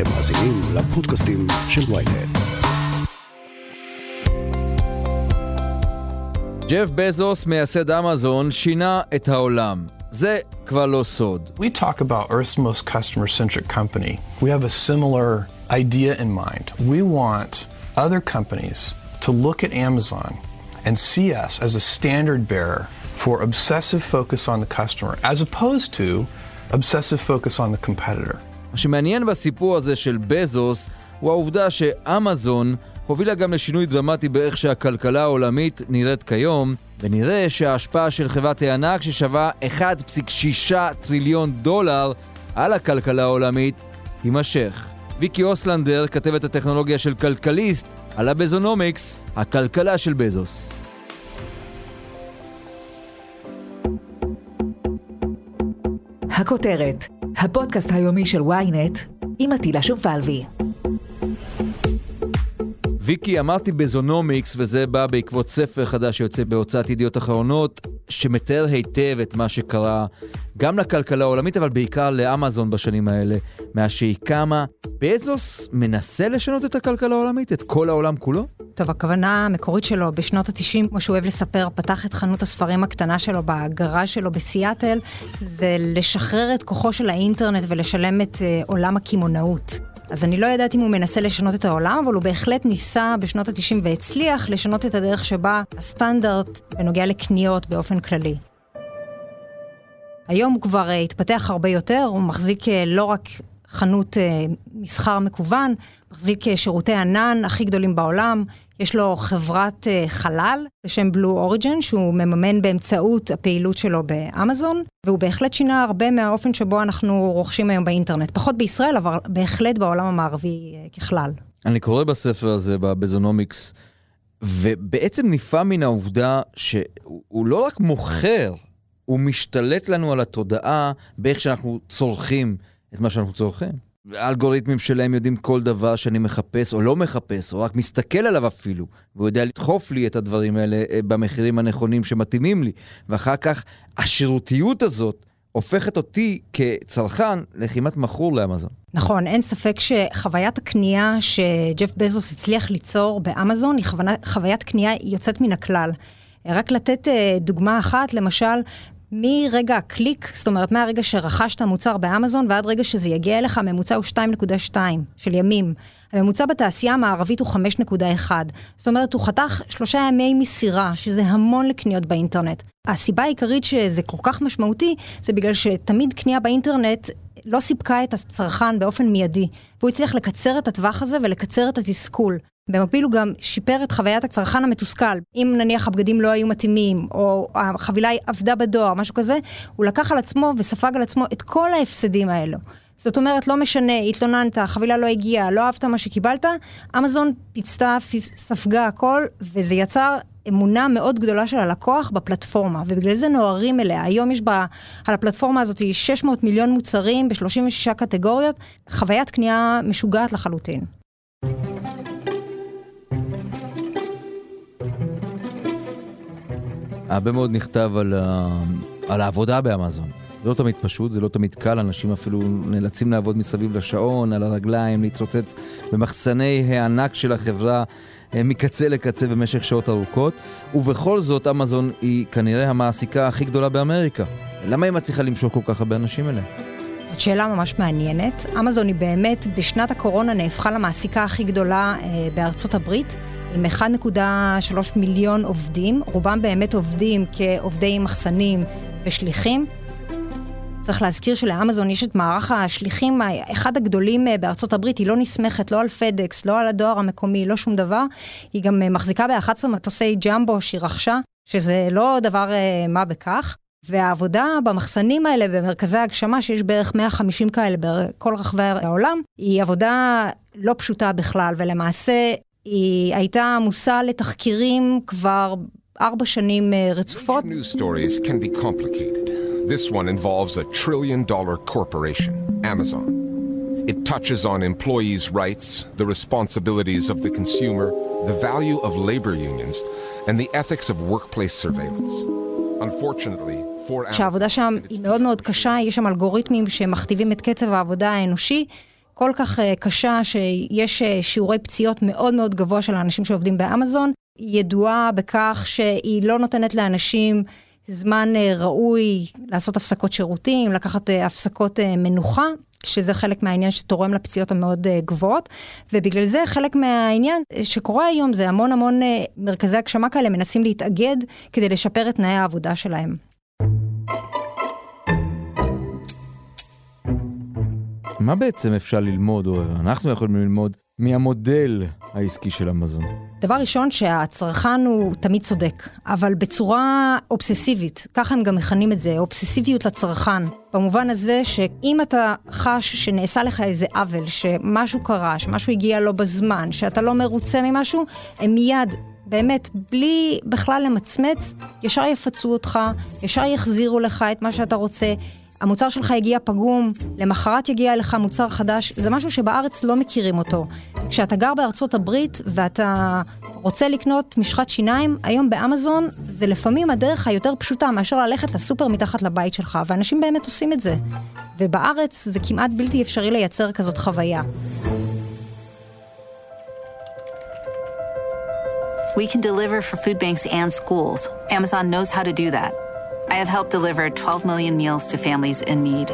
אתם מאזינים לפודקאסטים של ויינט. ג'ף בזוס, מייסד אמזון, שינה את העולם. זה כבר לא סוד. We talk about Earth's most customer-centric company. We have a similar idea in mind. We want other companies to look at Amazon and see us as a standard bearer for obsessive focus on the customer, as opposed to obsessive focus on the competitor. מה שמעניין בסיפור הזה של בזוס הוא העובדה שאמזון הובילה גם לשינוי דרמטי באיך שהכלכלה העולמית נראית כיום, ונראה שההשפעה של חברת הענק ששווה 1.6 טריליון דולר על הכלכלה העולמית תימשך. ויקי אוסלנדר, כתבת הטכנולוגיה של כלכליסט, על הבזונומיקס, הכלכלה של בזוס. הכותרת, הפודקאסט היומי של ynet עם עטילה שומפלבי. ויקי, אמרתי בזונומיקס, וזה בא בעקבות ספר חדש שיוצא בהוצאת ידיעות אחרונות, שמתאר היטב את מה שקרה גם לכלכלה העולמית, אבל בעיקר לאמזון בשנים האלה, מאז שהיא קמה. בזוס מנסה לשנות את הכלכלה העולמית, את כל העולם כולו? טוב, הכוונה המקורית שלו בשנות ה-90, כמו שהוא אוהב לספר, פתח את חנות הספרים הקטנה שלו בגראז' שלו בסיאטל, זה לשחרר את כוחו של האינטרנט ולשלם את uh, עולם הקמעונאות. אז אני לא יודעת אם הוא מנסה לשנות את העולם, אבל הוא בהחלט ניסה בשנות ה-90 והצליח לשנות את הדרך שבה הסטנדרט בנוגע לקניות באופן כללי. היום הוא כבר uh, התפתח הרבה יותר, הוא מחזיק uh, לא רק חנות uh, מסחר מקוון, מחזיק uh, שירותי ענן הכי גדולים בעולם, יש לו חברת uh, חלל בשם בלו אוריג'ן, שהוא מממן באמצעות הפעילות שלו באמזון, והוא בהחלט שינה הרבה מהאופן שבו אנחנו רוכשים היום באינטרנט. פחות בישראל, אבל בהחלט בעולם המערבי uh, ככלל. אני קורא בספר הזה, בבזונומיקס, ובעצם נפעם מן העובדה שהוא לא רק מוכר, הוא משתלט לנו על התודעה באיך שאנחנו צורכים את מה שאנחנו צורכים. האלגוריתמים שלהם יודעים כל דבר שאני מחפש או לא מחפש, או רק מסתכל עליו אפילו, והוא יודע לדחוף לי את הדברים האלה אה, במחירים הנכונים שמתאימים לי. ואחר כך השירותיות הזאת הופכת אותי כצרכן לכמעט מכור לאמזון. נכון, אין ספק שחוויית הקנייה שג'ף בזוס הצליח ליצור באמזון היא חוויית קנייה יוצאת מן הכלל. רק לתת אה, דוגמה אחת, למשל, מרגע הקליק, זאת אומרת מהרגע שרכשת מוצר באמזון ועד רגע שזה יגיע אליך, הממוצע הוא 2.2 של ימים. הממוצע בתעשייה המערבית הוא 5.1. זאת אומרת, הוא חתך שלושה ימי מסירה, שזה המון לקניות באינטרנט. הסיבה העיקרית שזה כל כך משמעותי, זה בגלל שתמיד קנייה באינטרנט לא סיפקה את הצרכן באופן מיידי. והוא הצליח לקצר את הטווח הזה ולקצר את התסכול. במקביל הוא גם שיפר את חוויית הצרכן המתוסכל. אם נניח הבגדים לא היו מתאימים, או החבילה עבדה בדואר, משהו כזה, הוא לקח על עצמו וספג על עצמו את כל ההפסדים האלו. זאת אומרת, לא משנה, התלוננת, החבילה לא הגיעה, לא אהבת מה שקיבלת, אמזון פיצתה, ספגה הכל, וזה יצר אמונה מאוד גדולה של הלקוח בפלטפורמה, ובגלל זה נוהרים אליה. היום יש בה, על הפלטפורמה הזאת 600 מיליון מוצרים ב-36 קטגוריות, חוויית קנייה משוגעת לחלוטין. הרבה מאוד נכתב על, ה... על העבודה באמזון. זה לא תמיד פשוט, זה לא תמיד קל, אנשים אפילו נאלצים לעבוד מסביב לשעון, על הרגליים, להתרוצץ במחסני הענק של החברה מקצה לקצה במשך שעות ארוכות, ובכל זאת אמזון היא כנראה המעסיקה הכי גדולה באמריקה. למה היא מצליחה למשוך כל כך הרבה אנשים אליה? זאת שאלה ממש מעניינת. אמזון היא באמת בשנת הקורונה נהפכה למעסיקה הכי גדולה אה, בארצות הברית. עם 1.3 מיליון עובדים, רובם באמת עובדים כעובדי מחסנים ושליחים. צריך להזכיר שלאמזון יש את מערך השליחים, אחד הגדולים אה, בארצות הברית, היא לא נסמכת לא על פדקס, לא על הדואר המקומי, לא שום דבר. היא גם אה, מחזיקה ב-11 מטוסי ג'מבו שהיא רכשה, שזה לא דבר אה, מה בכך. והעבודה במחסנים האלה, במרכזי ההגשמה, שיש בערך 150 כאלה בכל רחבי העולם, היא עבודה לא פשוטה בכלל, ולמעשה היא הייתה עמוסה לתחקירים כבר ארבע שנים רצופות. This one involves a trillion dollar corporation, Amazon. It touches on employees' rights, the responsibilities of the consumer, the value of labor unions, and the ethics of workplace surveillance. Unfortunately, שהעבודה שם היא מאוד מאוד קשה, יש שם אלגוריתמים שמכתיבים את קצב העבודה האנושי, כל כך uh, קשה, שיש uh, שיעורי פציעות מאוד מאוד גבוה של האנשים שעובדים באמזון, היא ידועה בכך שהיא לא נותנת לאנשים זמן uh, ראוי לעשות הפסקות שירותים, לקחת uh, הפסקות uh, מנוחה. שזה חלק מהעניין שתורם לפציעות המאוד גבוהות, ובגלל זה חלק מהעניין שקורה היום זה המון המון מרכזי הגשמה כאלה מנסים להתאגד כדי לשפר את תנאי העבודה שלהם. מה בעצם אפשר ללמוד, או אנחנו יכולים ללמוד, מהמודל העסקי של המזון? דבר ראשון, שהצרכן הוא תמיד צודק, אבל בצורה אובססיבית, ככה הם גם מכנים את זה, אובססיביות לצרכן. במובן הזה שאם אתה חש שנעשה לך איזה עוול, שמשהו קרה, שמשהו הגיע לא בזמן, שאתה לא מרוצה ממשהו, הם מיד באמת, בלי בכלל למצמץ, ישר יפצו אותך, ישר יחזירו לך את מה שאתה רוצה, המוצר שלך הגיע פגום, למחרת יגיע אליך מוצר חדש, זה משהו שבארץ לא מכירים אותו. כשאתה גר בארצות הברית ואתה רוצה לקנות משחת שיניים, היום באמזון זה לפעמים הדרך היותר פשוטה מאשר ללכת לסופר מתחת לבית שלך, ואנשים באמת עושים את זה. ובארץ זה כמעט בלתי אפשרי לייצר כזאת חוויה. We can deliver for food banks and schools. Amazon knows how to do that. I have helped deliver 12 million meals to families in need.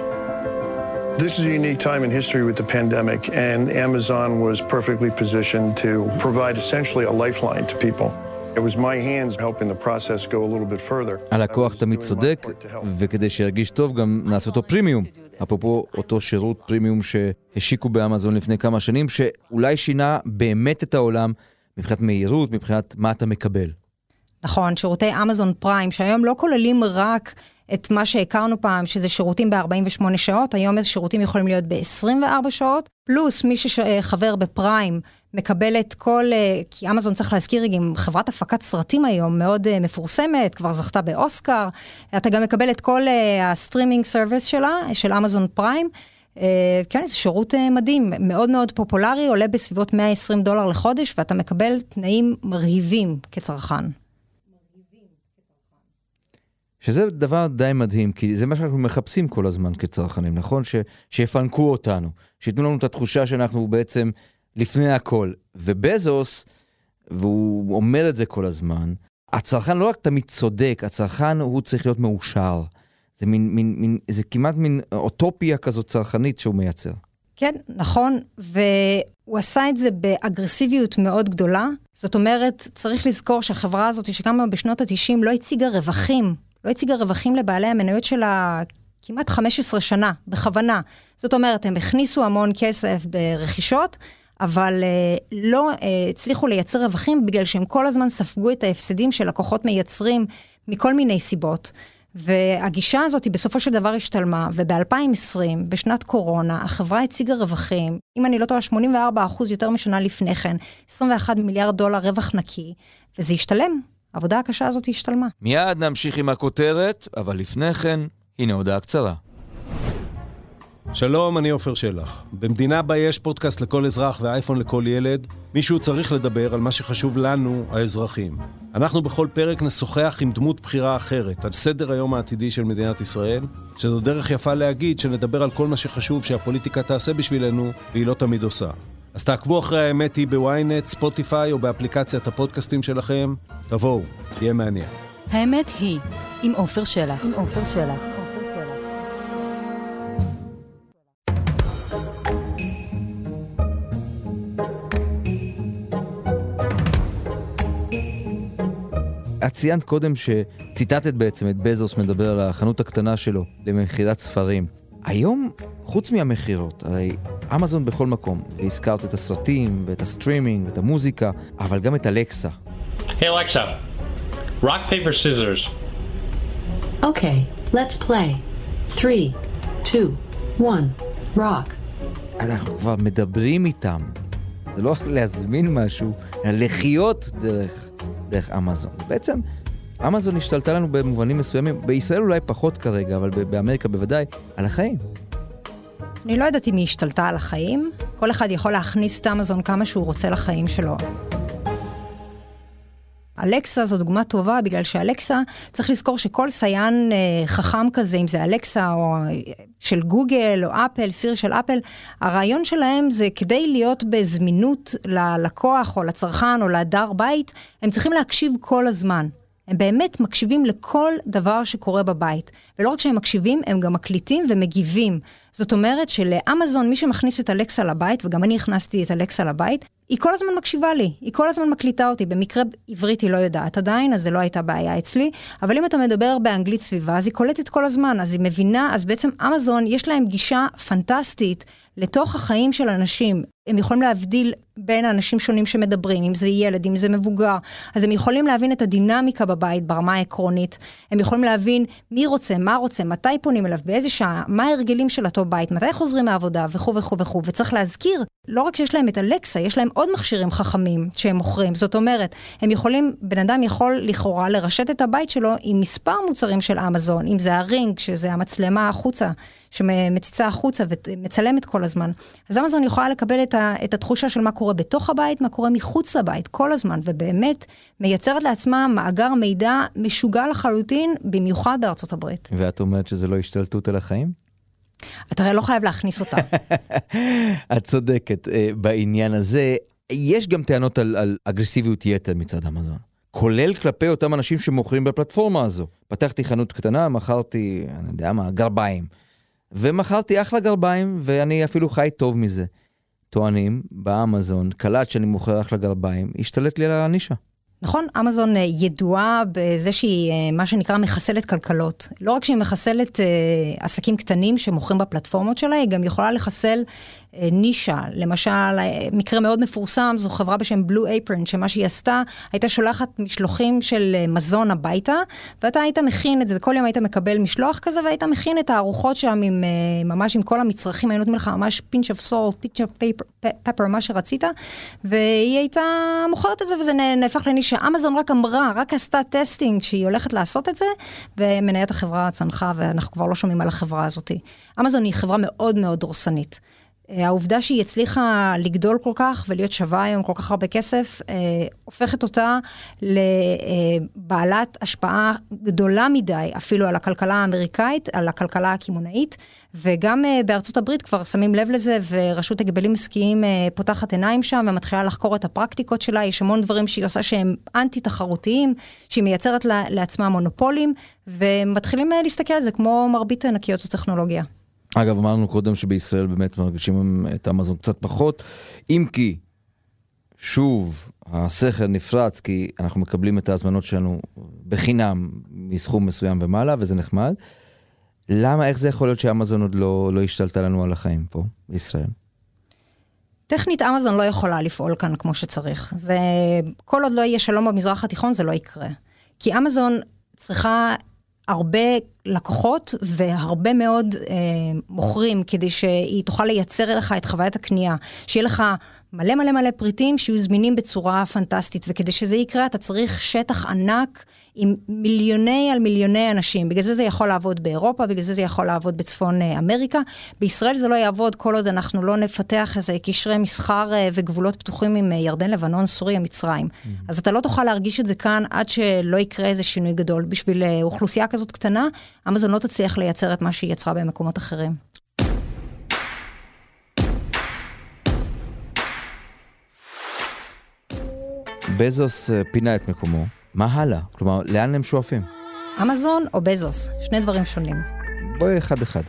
This is a unique time in history with the pandemic, and Amazon was perfectly positioned to provide essentially a lifeline to people. It was my hands helping the process go a little bit further. הלקוח תמיד צודק, וכדי שירגיש טוב גם נעשה אותו פרימיום. אפרופו אותו שירות פרימיום שהשיקו באמזון לפני כמה שנים, שאולי שינה באמת את העולם מבחינת מהירות, מבחינת מה אתה מקבל. נכון, שירותי אמזון פריים, שהיום לא כוללים רק את מה שהכרנו פעם, שזה שירותים ב-48 שעות, היום איזה שירותים יכולים להיות ב-24 שעות, פלוס מי שחבר בפריים מקבל את כל, אה, כי אמזון צריך להזכיר, היא גם חברת הפקת סרטים היום, מאוד אה, מפורסמת, כבר זכתה באוסקר, אתה גם מקבל את כל הסטרימינג אה, service שלה, של אמזון פריים. כן, זה שירות מדהים, מאוד מאוד פופולרי, עולה בסביבות 120 דולר לחודש, ואתה מקבל תנאים מרהיבים כצרכן. שזה דבר די מדהים, כי זה מה שאנחנו מחפשים כל הזמן כצרכנים, נכון? ש, שיפנקו אותנו, שייתנו לנו את התחושה שאנחנו בעצם לפני הכל. ובזוס, והוא אומר את זה כל הזמן, הצרכן לא רק תמיד צודק, הצרכן הוא צריך להיות מאושר. זה מין, מין, מין, זה כמעט מין אוטופיה כזאת צרכנית שהוא מייצר. כן, נכון, והוא עשה את זה באגרסיביות מאוד גדולה. זאת אומרת, צריך לזכור שהחברה הזאת שקמה בשנות ה-90 לא הציגה רווחים לא הציגה רווחים לבעלי המניות שלה כמעט 15 שנה, בכוונה. זאת אומרת, הם הכניסו המון כסף ברכישות, אבל uh, לא uh, הצליחו לייצר רווחים בגלל שהם כל הזמן ספגו את ההפסדים שלקוחות מייצרים מכל מיני סיבות. והגישה הזאת היא בסופו של דבר השתלמה, וב-2020, בשנת קורונה, החברה הציגה רווחים, אם אני לא טועה, 84 יותר משנה לפני כן, 21 מיליארד דולר רווח נקי, וזה השתלם. העבודה הקשה הזאת השתלמה. מיד נמשיך עם הכותרת, אבל לפני כן, הנה הודעה קצרה. שלום, אני עופר שלח. במדינה בה יש פודקאסט לכל אזרח ואייפון לכל ילד, מישהו צריך לדבר על מה שחשוב לנו, האזרחים. אנחנו בכל פרק נשוחח עם דמות בחירה אחרת על סדר היום העתידי של מדינת ישראל, שזו דרך יפה להגיד שנדבר על כל מה שחשוב שהפוליטיקה תעשה בשבילנו, והיא לא תמיד עושה. אז תעקבו אחרי האמת היא בוויינט, ספוטיפיי או באפליקציית הפודקאסטים שלכם. תבואו, יהיה מעניין. האמת היא, עם עופר שלח. עם עופר שלח. את ציינת קודם שציטטת בעצם את בזוס מדבר על החנות הקטנה שלו למכירת ספרים. היום, חוץ מהמכירות, הרי אמזון בכל מקום, והזכרת את הסרטים ואת הסטרימינג ואת המוזיקה, אבל גם את אלקסה. Hey Alexa, rock paper scissors. Okay, okay, let's play. 3, 2, 1, rock. אנחנו כבר מדברים איתם. זה לא להזמין משהו, אלא לחיות דרך, דרך אמזון. בעצם אמזון השתלטה לנו במובנים מסוימים, בישראל אולי פחות כרגע, אבל באמריקה בוודאי, על החיים. אני לא יודעת אם היא השתלטה על החיים, כל אחד יכול להכניס את אמזון כמה שהוא רוצה לחיים שלו. אלקסה זו דוגמה טובה, בגלל שאלקסה, צריך לזכור שכל סיין אה, חכם כזה, אם זה אלקסה או אה, של גוגל או אפל, סיר של אפל, הרעיון שלהם זה כדי להיות בזמינות ללקוח או לצרכן או להדר בית, הם צריכים להקשיב כל הזמן. הם באמת מקשיבים לכל דבר שקורה בבית. ולא רק שהם מקשיבים, הם גם מקליטים ומגיבים. זאת אומרת שלאמזון, מי שמכניס את אלקסה לבית, וגם אני הכנסתי את אלקסה לבית, היא כל הזמן מקשיבה לי, היא כל הזמן מקליטה אותי. במקרה עברית היא לא יודעת עדיין, אז זה לא הייתה בעיה אצלי. אבל אם אתה מדבר באנגלית סביבה, אז היא קולטת כל הזמן, אז היא מבינה, אז בעצם אמזון, יש להם גישה פנטסטית לתוך החיים של אנשים. הם יכולים להבדיל בין אנשים שונים שמדברים, אם זה ילד, אם זה מבוגר, אז הם יכולים להבין את הדינמיקה בבית ברמה העקרונית. הם יכולים להבין מי רוצה, מה רוצה, מתי פונים אליו, באיזה שעה, מה ההרגלים של אותו בית, מתי חוזרים מהעבודה וכו' וכו' וכו'. וצריך להזכיר, לא רק שיש להם את אלקסה, יש להם עוד מכשירים חכמים שהם מוכרים. זאת אומרת, הם יכולים, בן אדם יכול לכאורה לרשת את הבית שלו עם מספר מוצרים של אמזון, אם זה הרינג, שזה המצלמה החוצה, שמציצה החוצה ומצלמת כל הזמן. אז אמזון יכולה לקבל את, ה, את התחושה של מה קורה בתוך הבית, מה קורה מחוץ לבית, כל הזמן, ובאמת מייצרת לעצמה מאגר מידע משוגע לחלוטין, במיוחד בארצות הברית. ואת אומרת שזה לא השתלטות על החיים? אתה הרי לא חייב להכניס אותה. את צודקת uh, בעניין הזה. יש גם טענות על, על אגרסיביות יתר מצד המזון. כולל כלפי אותם אנשים שמוכרים בפלטפורמה הזו. פתחתי חנות קטנה, מכרתי, אני יודע מה, גרביים. ומכרתי אחלה גרביים, ואני אפילו חי טוב מזה. טוענים באמזון, קלט שאני מוכר אחלה גרביים, השתלט לי על הנישה. נכון, אמזון אה, ידועה בזה שהיא אה, מה שנקרא מחסלת כלכלות. לא רק שהיא מחסלת אה, עסקים קטנים שמוכרים בפלטפורמות שלה, היא גם יכולה לחסל נישה. למשל, אה, מקרה מאוד מפורסם, זו חברה בשם בלו אייפרן, שמה שהיא עשתה, הייתה שולחת משלוחים של אה, מזון הביתה, ואתה היית מכין את זה, כל יום היית מקבל משלוח כזה, והיית מכין את הארוחות שם עם, ממש עם כל המצרכים, היו נותנים לך ממש pinch of salt, pinch of pepper, מה שרצית, והיא הייתה מוכרת את זה, וזה נהפך לנישה. אמזון רק אמרה, רק עשתה testing שהיא הולכת לעשות את זה, ומניית החברה צנחה, ואנחנו כבר לא שומעים על החברה הזאת. אמזון היא חברה מאוד מאוד דורסנית. העובדה שהיא הצליחה לגדול כל כך ולהיות שווה היום כל כך הרבה כסף, אה, הופכת אותה לבעלת השפעה גדולה מדי אפילו על הכלכלה האמריקאית, על הכלכלה הקמעונאית, וגם אה, בארצות הברית כבר שמים לב לזה, ורשות הגבלים עסקיים אה, פותחת עיניים שם ומתחילה לחקור את הפרקטיקות שלה, יש המון דברים שהיא עושה שהם אנטי-תחרותיים, שהיא מייצרת לעצמה מונופולים, ומתחילים אה, להסתכל על זה כמו מרבית ענקיות הטכנולוגיה. אגב, אמרנו קודם שבישראל באמת מרגישים את אמזון קצת פחות, אם כי, שוב, השכל נפרץ כי אנחנו מקבלים את ההזמנות שלנו בחינם מסכום מסוים ומעלה, וזה נחמד. למה, איך זה יכול להיות שאמזון עוד לא, לא השתלטה לנו על החיים פה, בישראל? טכנית אמזון לא יכולה לפעול כאן כמו שצריך. זה, כל עוד לא יהיה שלום במזרח התיכון זה לא יקרה. כי אמזון צריכה הרבה לקוחות והרבה מאוד אה, מוכרים כדי שהיא תוכל לייצר לך את חוויית הקנייה, שיהיה לך מלא מלא מלא פריטים שיהיו זמינים בצורה פנטסטית, וכדי שזה יקרה אתה צריך שטח ענק עם מיליוני על מיליוני אנשים. בגלל זה זה יכול לעבוד באירופה, בגלל זה זה יכול לעבוד בצפון אה, אמריקה. בישראל זה לא יעבוד כל עוד אנחנו לא נפתח איזה קשרי מסחר אה, וגבולות פתוחים עם אה, ירדן, לבנון, סוריה, מצרים. Mm-hmm. אז אתה לא תוכל להרגיש את זה כאן עד שלא יקרה איזה שינוי גדול. בשביל אוכלוסייה כזאת קטנה, אמזון לא תצליח לייצר את מה שהיא יצרה במקומות אחרים. בזוס אה, פינה את מקומו, מה הלאה? כלומר, לאן הם שואפים? אמזון או בזוס, שני דברים שונים. בואי אחד אחד.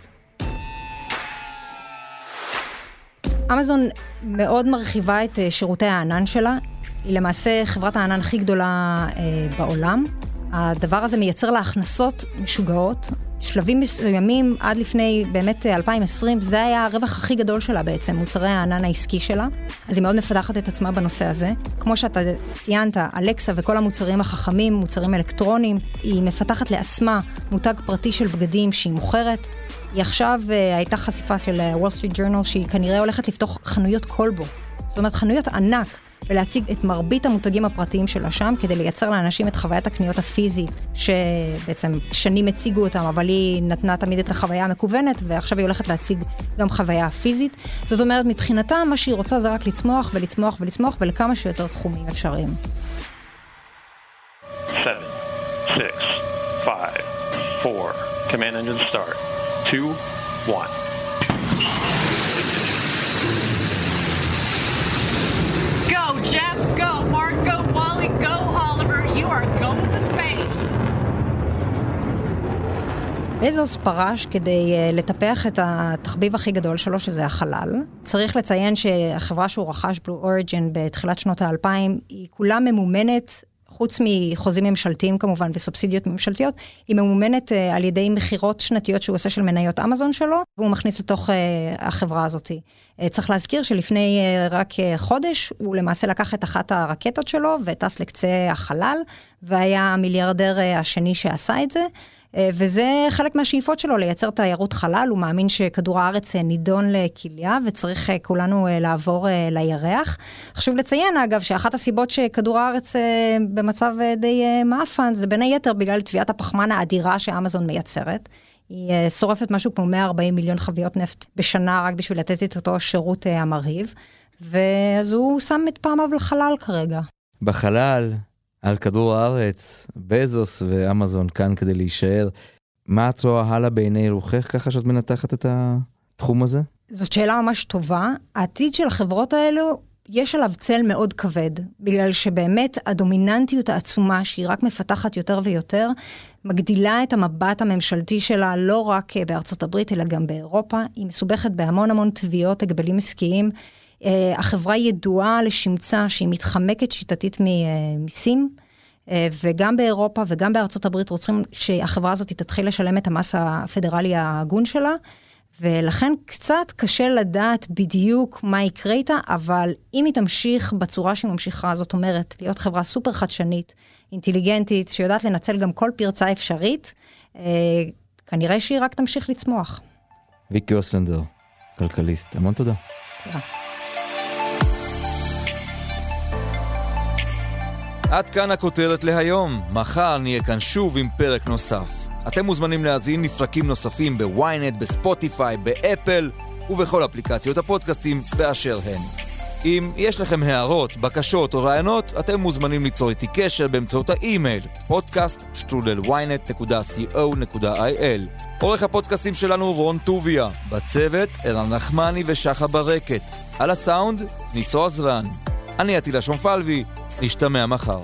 אמזון מאוד מרחיבה את אה, שירותי הענן שלה. היא למעשה חברת הענן הכי גדולה אה, בעולם. הדבר הזה מייצר לה הכנסות משוגעות. שלבים מסוימים, עד לפני באמת 2020, זה היה הרווח הכי גדול שלה בעצם, מוצרי הענן העסקי שלה. אז היא מאוד מפתחת את עצמה בנושא הזה. כמו שאתה ציינת, אלקסה וכל המוצרים החכמים, מוצרים אלקטרוניים, היא מפתחת לעצמה מותג פרטי של בגדים שהיא מוכרת. היא עכשיו, uh, הייתה חשיפה של וול סטריט ג'ורנל שהיא כנראה הולכת לפתוח חנויות כלבו. זאת אומרת, חנויות ענק, ולהציג את מרבית המותגים הפרטיים שלה שם, כדי לייצר לאנשים את חוויית הקניות הפיזית, שבעצם שנים הציגו אותם, אבל היא נתנה תמיד את החוויה המקוונת, ועכשיו היא הולכת להציג גם חוויה פיזית. זאת אומרת, מבחינתה, מה שהיא רוצה זה רק לצמוח ולצמוח ולצמוח, ולכמה שיותר תחומים אפשריים. Seven, six, five, four. Command engine start. Two, one. Jeff. Go, Mark. Go, Wally. Go, Oliver. You are going to space. בזוס פרש כדי uh, לטפח את התחביב הכי גדול שלו, שזה החלל. צריך לציין שהחברה שהוא רכש, בלו אוריג'ן, בתחילת שנות האלפיים, היא כולה ממומנת חוץ מחוזים ממשלתיים כמובן וסובסידיות ממשלתיות, היא ממומנת uh, על ידי מכירות שנתיות שהוא עושה של מניות אמזון שלו, והוא מכניס לתוך uh, החברה הזאת. Uh, צריך להזכיר שלפני רק חודש, הוא למעשה לקח את אחת הרקטות שלו וטס לקצה החלל, והיה המיליארדר השני שעשה את זה. וזה חלק מהשאיפות שלו, לייצר תיירות חלל, הוא מאמין שכדור הארץ נידון לכליה וצריך כולנו לעבור לירח. חשוב לציין אגב שאחת הסיבות שכדור הארץ במצב די מאפן זה בין היתר בגלל תביעת הפחמן האדירה שאמזון מייצרת. היא שורפת משהו כמו 140 מיליון חביות נפט בשנה רק בשביל לתת את אותו שירות המרהיב. ואז הוא שם את פעמיו לחלל כרגע. בחלל, על כדור הארץ, בזוס ואמזון כאן כדי להישאר. מה את רואה הלאה בעיני רוחך ככה שאת מנתחת את התחום הזה? זאת שאלה ממש טובה. העתיד של החברות האלו, יש עליו צל מאוד כבד, בגלל שבאמת הדומיננטיות העצומה שהיא רק מפתחת יותר ויותר, מגדילה את המבט הממשלתי שלה לא רק בארצות הברית, אלא גם באירופה. היא מסובכת בהמון המון תביעות, הגבלים עסקיים. Uh, החברה ידועה לשמצה שהיא מתחמקת שיטתית ממיסים, uh, וגם באירופה וגם בארצות הברית רוצים שהחברה הזאת תתחיל לשלם את המס הפדרלי ההגון שלה, ולכן קצת קשה לדעת בדיוק מה יקרה איתה, אבל אם היא תמשיך בצורה שהיא ממשיכה, זאת אומרת, להיות חברה סופר חדשנית, אינטליגנטית, שיודעת לנצל גם כל פרצה אפשרית, uh, כנראה שהיא רק תמשיך לצמוח. ויקי אוסלנדר, כלכליסט, המון תודה. תודה. עד כאן הכותרת להיום. מחר נהיה כאן שוב עם פרק נוסף. אתם מוזמנים להזין לפרקים נוספים בוויינט, בספוטיפיי, באפל ובכל אפליקציות הפודקאסטים באשר הן. אם יש לכם הערות, בקשות או רעיונות, אתם מוזמנים ליצור איתי קשר באמצעות האימייל podcaststrudelynet.co.il עורך הפודקאסטים שלנו רון טוביה, בצוות ערן נחמני ושחה ברקת, על הסאונד ניסו עזרן. אני עטילה שומפלבי, נשתמע מחר.